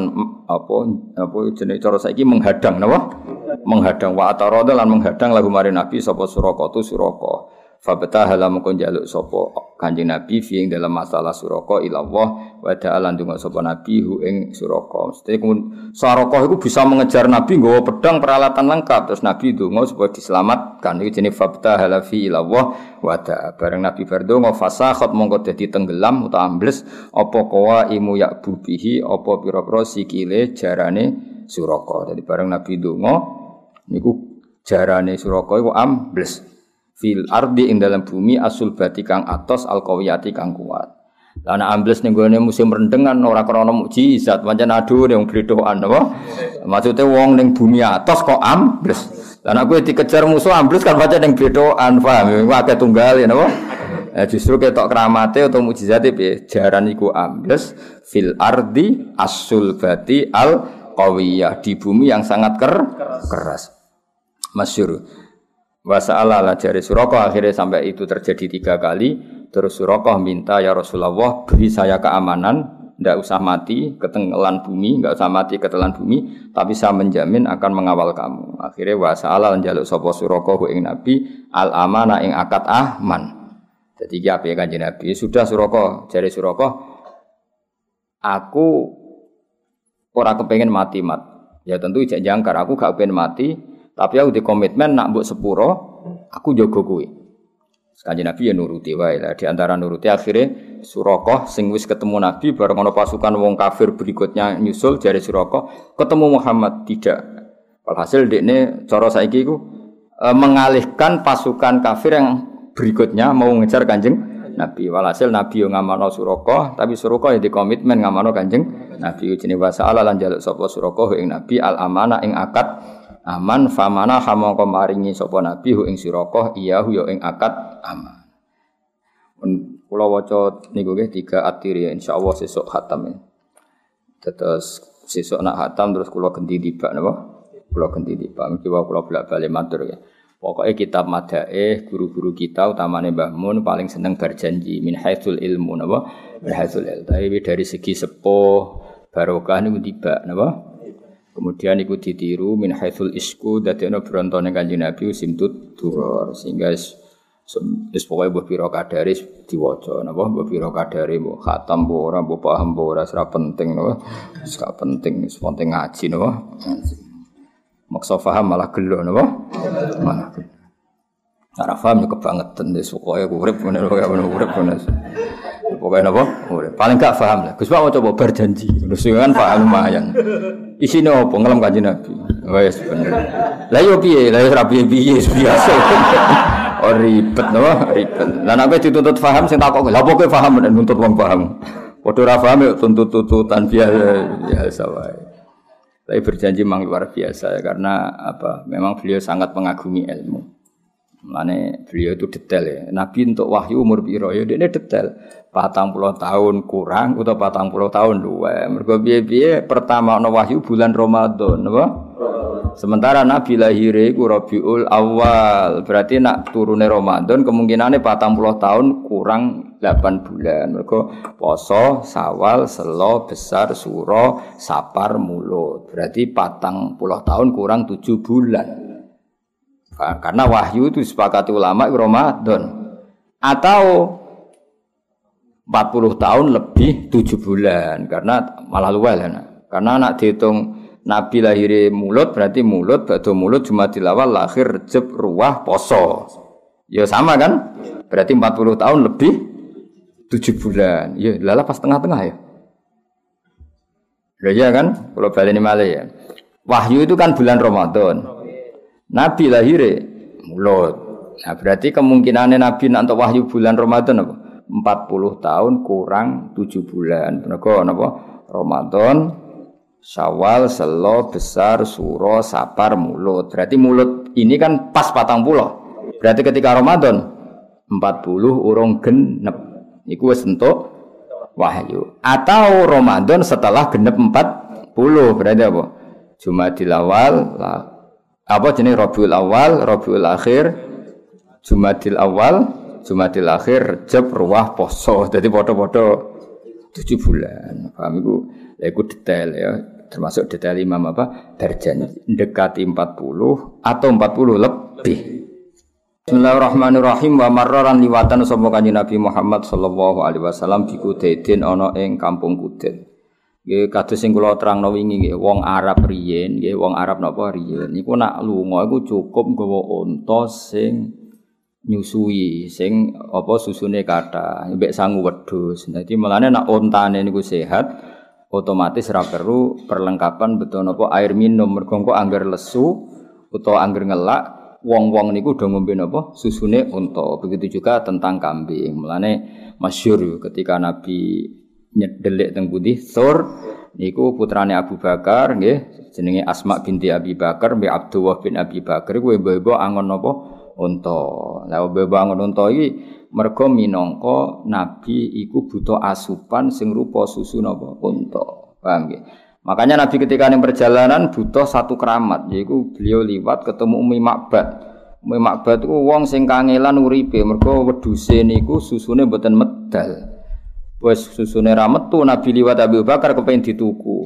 apa apa jenenge cara saiki menghadang napa? Menghadang wa ta'arada lan menghadang lagu mari Nabi sapa Suraka tu Suraka. Fabeta halam kon jaluk sopo kanjeng Nabi fi ing dalam masalah suraka ilallah wa ta'ala ndonga sapa Nabi hu ing suraka. Mesti suraka iku bisa mengejar Nabi nggawa pedang peralatan lengkap terus Nabi ndonga supaya diselamatkan. Iki jenenge fabeta halafi ilallah wa ta'a. Bareng Nabi berdonga fasakhat mongko dadi tenggelam utawa ambles apa kawa imu yak bubihi apa pira-pira sikile jarane suraka. Jadi bareng Nabi ndonga niku jarane suraka iku ambles fil ardi ing dalam bumi asul bati kang atos al kawiyati kang kuat. Lah ambles ning gone musim rendengan ora krana mukjizat, pancen adu yang bledokan apa? Maksudnya wong ning bumi atos kok ambles. Nek kowe dikejar musuh ambles kan pancen ning bledokan, paham? Akeh tunggal ya napa? Eh, justru ketok keramate atau mukjizate piye? Jaran iku ambles fil ardi asul bati al qawiyah di bumi yang sangat ker keras. Masyur. Wasa'ala lah jari Surakoh akhirnya sampai itu terjadi tiga kali. Terus Surakoh minta ya Rasulullah beri saya keamanan, tidak usah mati ketelan bumi, nggak usah mati ketelan bumi, tapi saya menjamin akan mengawal kamu. Akhirnya wasa'ala jaluk sopo Surakoh ing Nabi al amana ing akad ahman. Jadi ya kanjeng Nabi? Sudah Surakoh jari Surakoh, aku ora kepengen mati mat. Ya tentu ijak jangkar, aku gak pengen mati, tapi aku di komitmen nak buat sepuro, aku jogo kuwi. Kanjeng Nabi ya nuruti wae lah. Di antara nuruti akhirnya Surakoh sing wis ketemu Nabi bareng ana pasukan wong kafir berikutnya nyusul jari Surakoh ketemu Muhammad tidak. Walhasil dekne cara saiki iku e, mengalihkan pasukan kafir yang berikutnya mau ngejar Kanjeng Nabi. Walhasil Nabi yo ngamano Surakoh, tapi Surakoh ya di komitmen ngamano Kanjeng Nabi jenenge wa sa'ala lan jaluk sapa Surakoh ing Nabi al amanah ing akad aman famana hamangka maringi sapa nabi hu ing siraka iya hu ya ing akad aman kula waca niku nggih tiga atiri insyaallah sesuk khatam ya terus sesuk nak khatam terus kula ganti tiba napa kula ganti tiba mesti wae kula bolak-balik matur ya Pokoknya kitab madaeh guru-guru kita utamanya Mbah Mun paling seneng berjanji min haitsul ilmu napa? Min haitsul ilmu. Tapi dari segi sepuh barokah niku tiba napa? Kemudian ikut ditiru min haitsul isku dadi ana brontone Kanjeng Nabi simtut duror sehingga Wis pokoke mbok pira kadare diwaca napa mbok pira kadare mbok khatam mbok ora mbok paham mbok ora ora penting napa wis penting wis penting ngaji napa maksa paham malah gelo napa malah Ora paham yo kebangetan wis pokoke urip ngene kaya urip ngene Pokoknya napa? Paling gak paham lah. Gus Pak coba berjanji. Terus kan paham lumayan. Isine apa ngelam kanjeng Nabi. Wes bener. Lah yo piye? Lah yo piye-piye biasa. Oh ribet no, ribet. Lah nek dituntut paham sing takok, lha apa kowe paham nek nuntut wong paham. Padha ora paham ya tuntut-tuntutan biasa biasa wae. Tapi berjanji memang luar biasa ya, karena apa? Memang beliau sangat mengagumi ilmu. Mane beliau itu detail ya. Nabi untuk wahyu umur piro ya ini detail. Patang puluh tahun kurang atau patang puluh tahun dua. Mereka biaya pertama no wahyu bulan Ramadan, apa? Sementara Nabi lahir itu Rabiul Awal. Berarti nak turune Ramadan kemungkinannya patang puluh tahun kurang 8 bulan. Mereka poso, sawal, selo, besar, suro, sapar, mulut. Berarti patang puluh tahun kurang 7 bulan. Karena wahyu itu disepakati ulama Ramadan. Atau 40 tahun lebih 7 bulan. Karena malah luwel. Ya, Karena anak dihitung Nabi lahir mulut berarti mulut, batu mulut cuma dilawal lahir Rejab ruah poso. Ya sama kan? Berarti 40 tahun lebih 7 bulan. Ya lala pas tengah-tengah ya. Ya, ya kan? Kalau balik ini malah ya. Wahyu itu kan bulan Ramadan. Nabi lahir mulut. Nah, berarti kemungkinannya Nabi nanti wahyu bulan Ramadan apa? 40 tahun kurang 7 bulan. Benar napa? Ramadan Syawal, Selo, Besar, Suro, Sapar, Mulut. Berarti mulut ini kan pas patang pulau. Berarti ketika Ramadan 40 urung genep. Iku wis entuk wahyu. Atau Ramadan setelah genep 40 berarti apa? Jumadil awal apa jenis Rabiul awal, Rabiul akhir, Jumadil awal, Jumadil akhir, Rejab, Ruah, Poso. Jadi foto-foto tujuh bulan. Paham iku? Ya iku detail ya. Termasuk detail imam apa? Berjanji dekati 40 atau 40 lebih. Bismillahirrahmanirrahim wa marraran liwatan kanjeng Nabi Muhammad sallallahu alaihi wasallam di Kudaidin ana ing kampung Kudaid. Nggih kados sing kula terangno wingi nggih wong Arab riyen nggih wong Arab napa riyen niku nak lunga iku cukup nggawa unta sing nyusui sing apa susune kata mbek sangu wedhus. Dadi melane nak ontane niku sehat otomatis ra perlu perlengkapan betul napa air minum mergo engko angger lesu utawa angger ngelak wong-wong niku do ngombe napa susune unta. Begitu juga tentang kambing. Mulane masyhur ketika Nabi nyedelik teng putih Thor niku putrane Abu Bakar nggih jenenge Asma binti Abi Bakar mbek Abdullah bin Abi Bakar kuwi mbok angon napa unta. Lah bebangun unta iki mergo minangka nabi iku butuh asupan sing rupa susu napa unta. Paham nggih? Makanya Nabi ketika yang perjalanan butuh satu keramat, yaitu beliau liwat ketemu Umi Makbad. Umi Makbad itu wong sing kangelan uripe, mergo wedhuse niku susune mboten medal. Wes susune ra metu Nabi liwat Abu Bakar kepen dituku.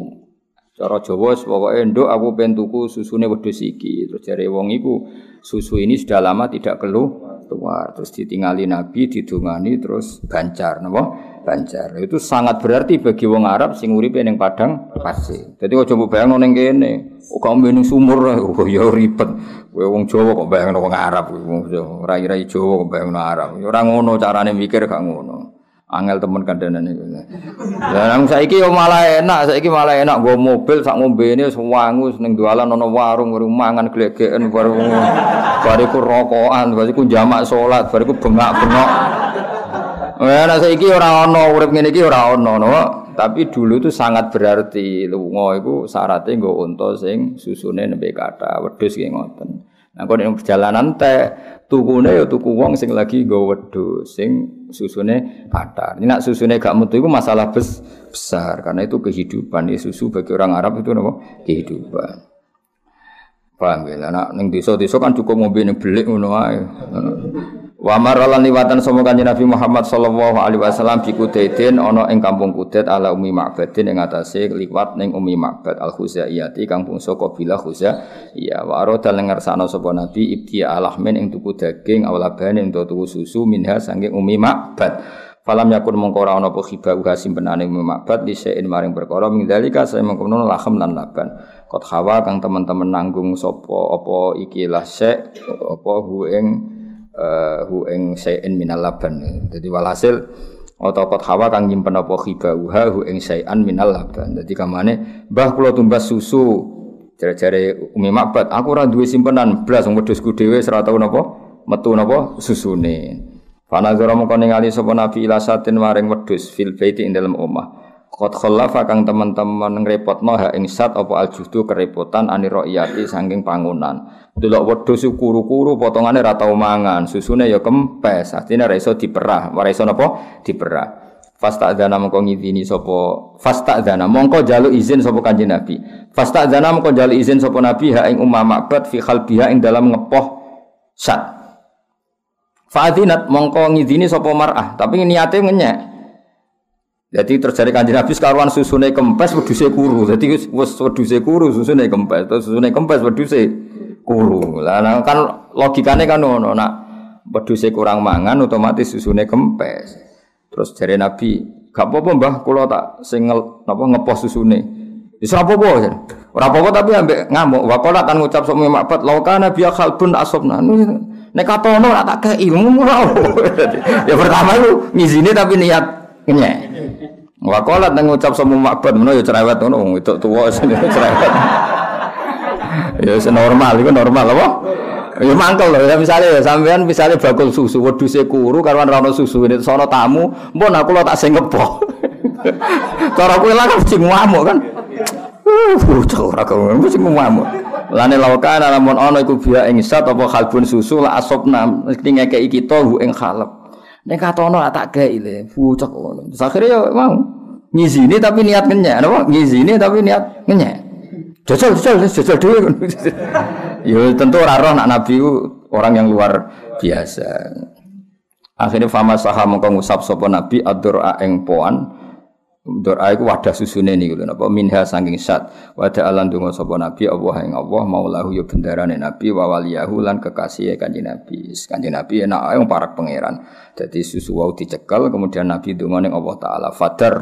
Cara Jawa pokoke nduk aku pengen tuku susune wedhus iki. Terus jare wong iku susu ini sudah lama tidak keluar. Terus ditinggali Nabi didungani terus bancar napa? Bancar. Itu sangat berarti bagi wong Arab sing uripe ning padang pasir. Jadi kok coba bayangno ning kene. Kok kamu ning sumur. Oh ya ribet. Kowe wong Jawa kok bayangno wong Arab. Wong rai-rai Jawa kok bayangno Arab. Ya ora ngono carane mikir gak ngono angel temen kandanan itu. Ya nang saiki malah enak, saiki malah enak nggo mobil sak ngombene sewangu ning jualan ana warung warung mangan glegeken baru bariku rokokan, bariku jamak salat, bariku bengak-bengok. Ya nek saiki ora ana urip ngene iki ora ana no. Tapi dulu itu sangat berarti lunga iku syaratnya nggo unta sing susune nembe kata wedhus ngoten. Nah, kalau yang perjalanan teh tukune ya tuku wong sing lagi nggo wedhus sing susune patar. Ini nak susune gak metu itu masalah bes, besar karena itu kehidupan ya susu bagi orang Arab itu apa? Kehidupan. Paham ya? Nah, ning desa-desa kan cukup ngombe ning belik ngono ae. Wa maralan liwatan sama kanjeng Nabi Muhammad sallallahu alaihi wasallam bi Kudaidin ana ing kampung Kudaid ala Umi Ma'badin ing atase liwat ning Umi Ma'bad al Khuzaiyati kampung saka bilah Khuzaiyah. Wa arada lengersana sapa Nabi ibti alahmin ing tuku daging awlabane ing tuku susu minha saking Umi Ma'bad. Falam yakun mongko ora ana apa khiba uga simpenane Ma'bad di sein maring perkara ming dalika saya mengkono lahem lan laban. Kot hawa kang teman-teman nanggung sapa apa ikilah sek apa hu ing uh, hu ing sayin minal laban. Jadi walhasil otokot hawa kang nyimpen apa uha hu ing sayan minal laban. Jadi kamane mbah kula tumbas susu jare-jare Umi Makbat, aku ora duwe simpenan blas wong wedhusku dhewe ora tau napa metu napa susune. Fana zara mongko ningali sapa Nabi ila satin maring wedhus fil baiti ing dalem omah. Kot kholafa kang teman-teman ngrepotno ha ing sat apa aljudu kerepotan ani roiyati saking pangunan. Delok wedhus kuru-kuru potongane ra tau mangan, susune ya kempes, artine ra iso diperah, ora iso? Diperah. Fasta dana mongko ngidini fasta dana mongko jalu izin sapa kanjeng Nabi. Fasta dana mongko jalu izin sapa Nabi ha ing umma makbat fi khalbiha ing dalam ngepoh sat. Fa'adinat mongko ngidini sapa mar'ah, tapi niate ngenyek. Jadi terjadi kanjeng Nabi sekaruan susune kempes wedhuse kuru. Jadi wis wedhuse kuru susune kempes, terus susune kempes wedhuse kuru. Lah nah, kan logikane kan ngono, nak wedhuse kurang mangan otomatis susune kempes. Terus jare Nabi, gak apa-apa Mbah, kula tak sing napa ngepos susune. Wis ora apa-apa. Ora apa-apa tapi ambek ngamuk. Wa qala kan ngucap sok makbat laukana biya khalbun asobna. Nek katono ora tak kei Ya pertama itu ngizini tapi niat kenyek. Wakolat nang ngucap sama makbat mana ya cerewet ngono wong itu tuwa cerewet. ya normal itu normal apa? Ya mangkel loh ya misalnya ya sampean misalnya bakul susu wedhuse kuru karuan ra susu ini sono tamu, mbon aku lo tak sing ngepo. Cara kowe lah mesti ngamuk kan. Uh, bocah ora kau mesti ngamuk. Lane lawakan lamun ana iku biya ing sat apa kalbun susu la asopna mesti ngekeki kita hu ing khalep. Nek katono tak gawe le, bocah ngono. Akhire ya mau ngizini tapi niat ngenyek, napa? Ngizini tapi niat ngenyek. Jajal, jajal, jajal dhewe. ya tentu ora roh nak nabi orang yang luar biasa. Akhirnya fama saham mongko ngusap sapa nabi adur ing poan Doa iku wadah susune niku lho. Napa? Minha saking sat wadah alan donga sapa nabi? Allah ing Allah maulahu ya bendarane nabi wa waliyahu lan kekasih kanjeng nabi. Kanjeng nabi enak ae para pangeran. Dadi susu wau dicekel kemudian nabi donga ning Allah taala. Fadar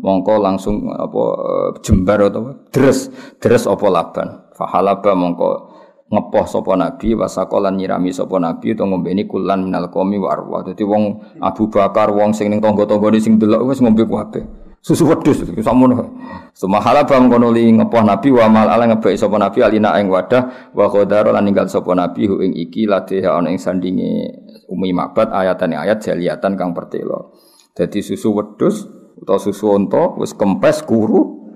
mongko langsung apa eh, jembar atau deres deres apa laban? Fahalaba mongko ngepoh sapa nabi wasakolan nyirami sapa nabi to ngombeni kulan minal qomi wa arwah. Wong Abu Bakar wong sing ning tangga-tanggane sing delok wis ngombe kabeh susu wedhus. Samono Sumahala bang kono li ngepoh nabi wa mal ala ngebek sapa nabi alina ing wadah wa qadara lan ninggal sapa nabi hu ing iki latih ana ing sandinge umi mabat ayatane ayat jaliatan kang pertelo. Dadi susu wedhus utawa susu unta wis kempes kuru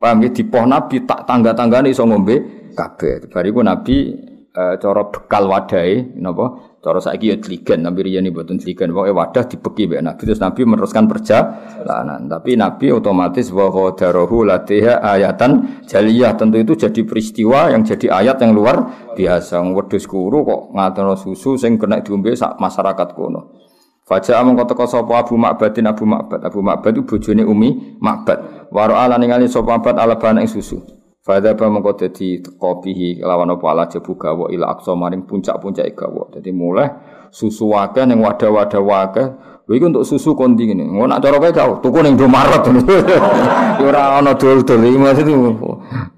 paham ya dipoh nabi tak tangga-tanggane iso ngombe kabeh. Bariku nabi e, cara bekal wadai napa Cara saiki ya tligan, tapi riyen mboten tligan. Pokoke wadah dibeki mbek Nabi terus Nabi meneruskan perjalanan. Tapi Nabi otomatis wa qadarahu latiha ayatan jaliyah. Tentu itu jadi peristiwa yang jadi ayat yang luar biasa. Wedhus kuru kok ngatono susu sing kena diombe sak masyarakat kono. Faja amang kota sapa Abu Ma'badin Abu Ma'bad. Abu Ma'bad itu bojone Umi Ma'bad. Waro ala ningali sapa Ma'bad ala bana susu. Fadha ba mengko dadi kopihi lawan apa ala jebu gawa ila aksa maring puncak-puncak gawa. Dadi mulai susu wakeh ning wadah-wadah wakeh Lha untuk susu kondi ngene. Ngono nak cara kowe gak tuku ning Indomaret. Ya ora ana dol-dol iki maksud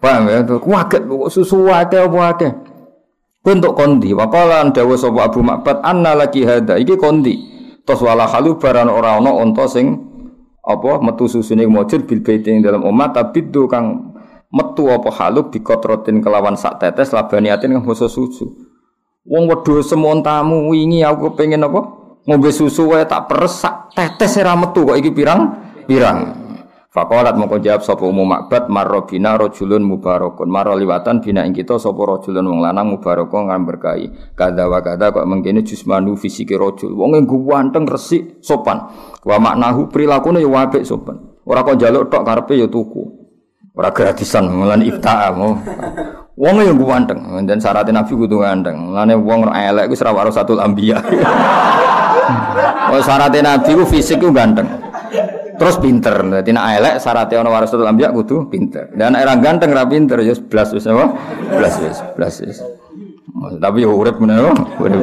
Paham ya? Susu wakeh apa wakeh. Kowe untuk kondi. Waqala dawuh sapa Abu Ma'bad anna lagi hada. Iki kondi. Tos wala halu baran ora ana unta sing apa metu susune mujud bil baitin dalam umat tapi kang metu apa haluk bikotrotin kelawan sak tetes labaniatin kang basa susu. Wong wedhus semontamu wingi aku pengen apa? Ngombe susu wae tak peres sak tetes ora metu kok iki pirang? Pirang. Fakolat mongko jawab sapa umum makbat marrobina rojulun mubarakun maro liwatan bina ing kita sapa rojulun wong lanang mubarakun ngan berkahi kada wa kada kok mengkene jusmanu fisike rojul wong e ganteng resik sopan wa maknahu prilakune ya apik sopan ora kok njaluk tok karepe ya tuku Ora gratisan mulan ifta'a mau. Wong yang ganteng, dan syaratnya Nabi kudu ganteng. Lane wong elek iku ora satu ambia. oh syaratnya Nabi ku fisik ku ganteng. Terus pinter. Dadi nek elek syaratnya ana warasatul ambia kudu pinter. Dan era ganteng ra pinter ya blas wis apa? Blas wis, blas wis. Tapi yo urip meneh, urip.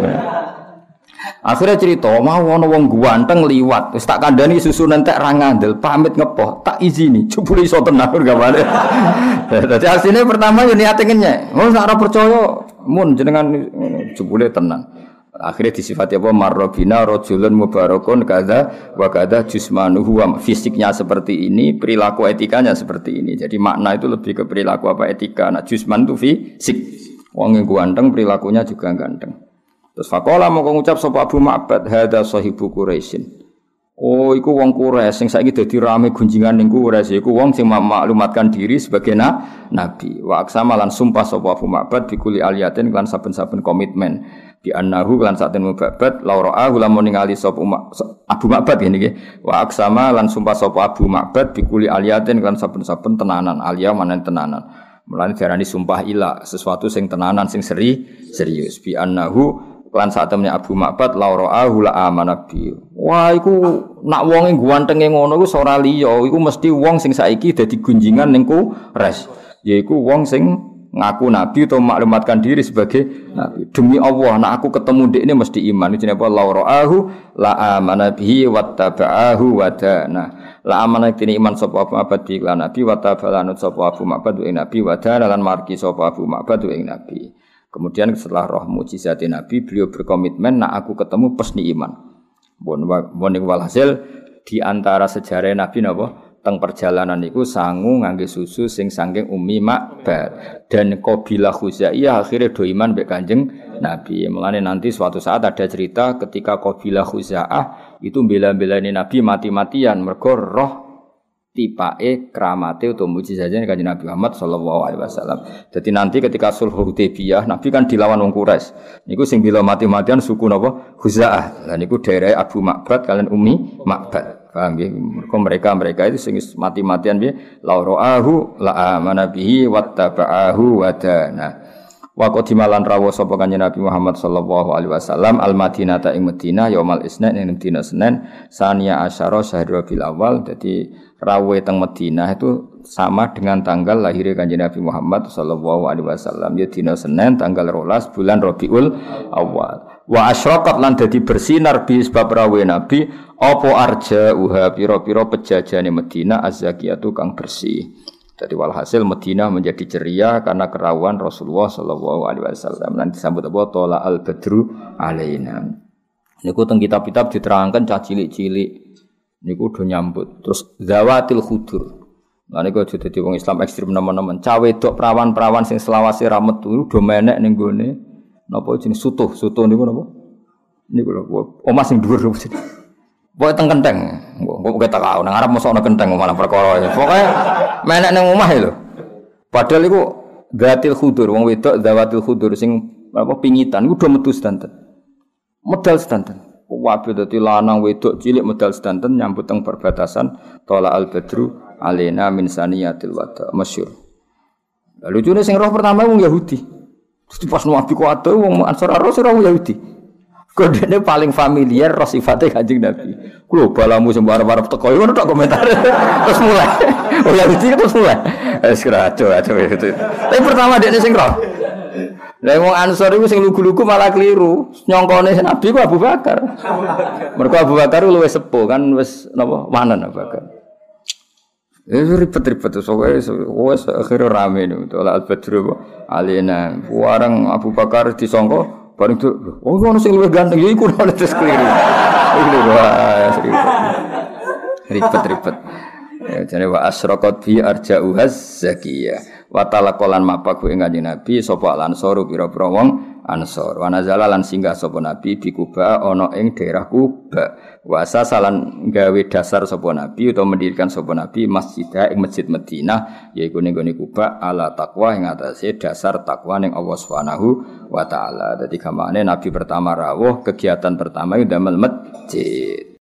Akhirnya cerita, mau ono wong ganteng liwat, wis tak kandhani susu entek ra ngandel, pamit ngepoh, tak izini, jebule iso tenan gamane. Dadi asline pertama yo niate ngenyek. Oh sak ora percaya, mun jenengan jebule tenan. Akhirnya disifati apa marrobina rojulun mubarakun kada wa kada jusmanuhu fisiknya seperti ini, perilaku etikanya seperti ini. Jadi makna itu lebih ke perilaku apa etika. Nah jusman itu fisik. Wong yang ganteng perilakunya juga ganteng. Terus fakola mau ngucap sapa Abu Ma'bad hada sahibu Quraisyin. Oh, iku wong Quraisy sing saiki dadi rame gunjingan ning Quraisy iku wong sing maklumatkan diri sebagai na, nabi. Wa aksama lan sumpah sapa Abu Ma'bad bikuli aliyatin lan saben-saben komitmen. Di annahu lan saten mubabat laura'ahu lamun ningali sapa Abu Ma'bad ngene iki. Wa aksama lan sumpah sapa Abu Ma'bad bikuli aliyatin lan saben-saben tenanan alia manen tenanan. Mulane diarani sumpah ila sesuatu sing tenanan sing seri serius bi annahu lan saat temennya Abu Ma'bad lauro ahula amanabi. Wah, iku nak wonge guantenge ngono iku ora liya, iku mesti wong sing saiki dadi gunjingan ning res. Yaiku wong sing ngaku nabi atau maklumatkan diri sebagai nabi. Demi Allah, nak aku ketemu dek ini mesti iman. Ini apa? Lauro ahu la amanabihi wattaba'ahu wadana. La amanah ini iman sapa Abu Ma'bad bi nabi wattabalanut sapa Abu Ma'bad ing nabi wadana lan marki sapa Abu Ma'bad ing nabi. Kemudian setelah roh mujizat Nabi, beliau berkomitmen, nak aku ketemu pesni iman. Bon, walhasil di antara sejarah Nabi napa teng perjalanan itu sangu ngangge susu sing sangking umi makbar dan kabilah khuzaiyah akhirnya do iman Kanjeng Nabi. Mulane nanti suatu saat ada cerita ketika kabilah khuzaah itu bela-belani Nabi mati-matian mergo roh tipake kramate utawa mujizatnya kanjeng Nabi Muhammad sallallahu alaihi wasallam. Jadi nanti ketika sulh Hudaybiyah Nabi kan dilawan wong Quraisy. Niku sing bila mati-matian suku napa? Huzaah. Lah niku daerah Abu Makbad kalian Umi Makbad. Paham ya? Mereka mereka itu sing mati-matian piye? Lauroahu la amana bihi wattaba'ahu wadana. Wa qadimalan rawo sapa kanjeng Nabi Muhammad sallallahu alaihi wasallam al Madinah ta ing Madinah yaumal isnin ing dina Senin sania asyara syahr Rabiul Awal dadi rawe teng Madinah itu sama dengan tanggal lahirnya kanjeng Nabi Muhammad sallallahu alaihi wasallam ya dina Senin tanggal rolas bulan Rabiul Awal wa asyraqat lan dadi bersinar bi sebab rawe Nabi apa arja uha pira-pira pejajane Madinah azzakiyatu kang bersih jadi walhasil Madinah menjadi ceria karena kerawan Rasulullah Shallallahu Alaihi Wasallam. Nanti disambut apa? Tola al Badru alaina. Niku teng kitab-kitab diterangkan cah cilik-cilik. Niku udah nyambut. Terus zawatil khudur. Nah niku aja dadi wong Islam ekstrim nemen-nemen. Cawe dok perawan-perawan sing selawase ramet itu udah menek ning gone. Napa jenis sutuh? Sutuh niku napa? Niku lho, omah sing dhuwur Pokoke teng kenteng. Kok kita kau nang arep mosok ana kenteng malah perkara. Pokoke menek nang omah lho. Padahal iku gatil khudur wong wedok zawatil khudur sing apa pingitan iku do metu sedanten. Medal sedanten. Wabe dadi lanang wedok cilik medal sedanten nyambut teng perbatasan tola al badru alena min saniyatil wada masyhur. Lucunya sing roh pertama wong Yahudi. Terus pas nabi kuat wong Ansar Arus ora Yahudi. Kodene paling familiar roh sifatnya kanjeng Nabi. Kulo balamu sing arep-arep teko ngono tok komentar. terus mulai. Oh ya iki terus mulai. Wis keraco aco itu. Tapi pertama dekne sing roh. Lah wong Ansor iku sing lugu-lugu malah keliru. Nyongkone Nabi ku Abu Bakar. Mergo Abu Bakar luwih sepuh kan wis napa wanen Abu Bakar. Itu ribet-ribet tuh, soalnya wes akhirnya rame nih, al Badru, alina, warang Abu Bakar disongko, Bareng itu, oh ngono sing luwih ganteng ya iku ora terus keliru. Wah ribet-ribet. Ya jane wa asraqat bi arja'uhaz zakiyah. Wa talaqalan mapak ing kanjeng Nabi sapa lansoru pira-pira wong Ansor. Wa nazala lan singgah sapa Nabi di Kuba ana ing daerah Kuba. Wa salan gawe dasar sapa Nabi utawa mendirikan sapa Nabi masjid ing masjid Madinah yaiku ning gone Kuba ala takwa ing atase dasar takwa ning Allah Subhanahu wa taala. Dadi gamane Nabi pertama rawuh kegiatan pertama itu damel masjid.